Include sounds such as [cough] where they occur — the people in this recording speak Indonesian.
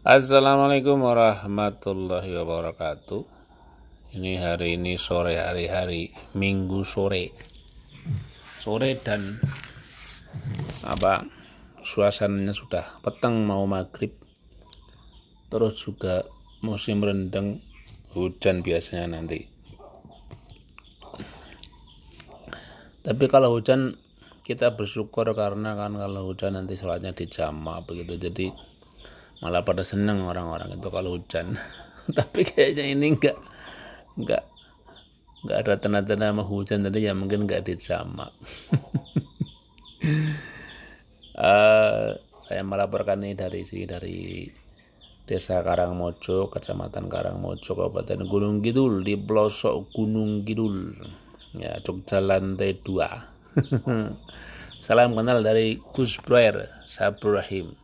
Assalamualaikum warahmatullahi wabarakatuh. Ini hari ini sore hari-hari Minggu sore. Sore dan apa? Suasananya sudah petang mau maghrib. Terus juga musim rendeng hujan biasanya nanti. Tapi kalau hujan kita bersyukur karena kan kalau hujan nanti sholatnya dijamak begitu jadi malah pada seneng orang-orang itu kalau hujan [laughs] tapi kayaknya ini enggak enggak enggak ada tanda-tanda mau hujan tadi ya mungkin enggak dijamak uh, [laughs] saya melaporkan ini dari sini dari Desa Karangmojo, Kecamatan Karangmojo, Kabupaten Gunung Kidul di pelosok Gunung Kidul, ya Jogja lantai 2. [laughs] Salam kenal dari Gus Broer Sabrahim.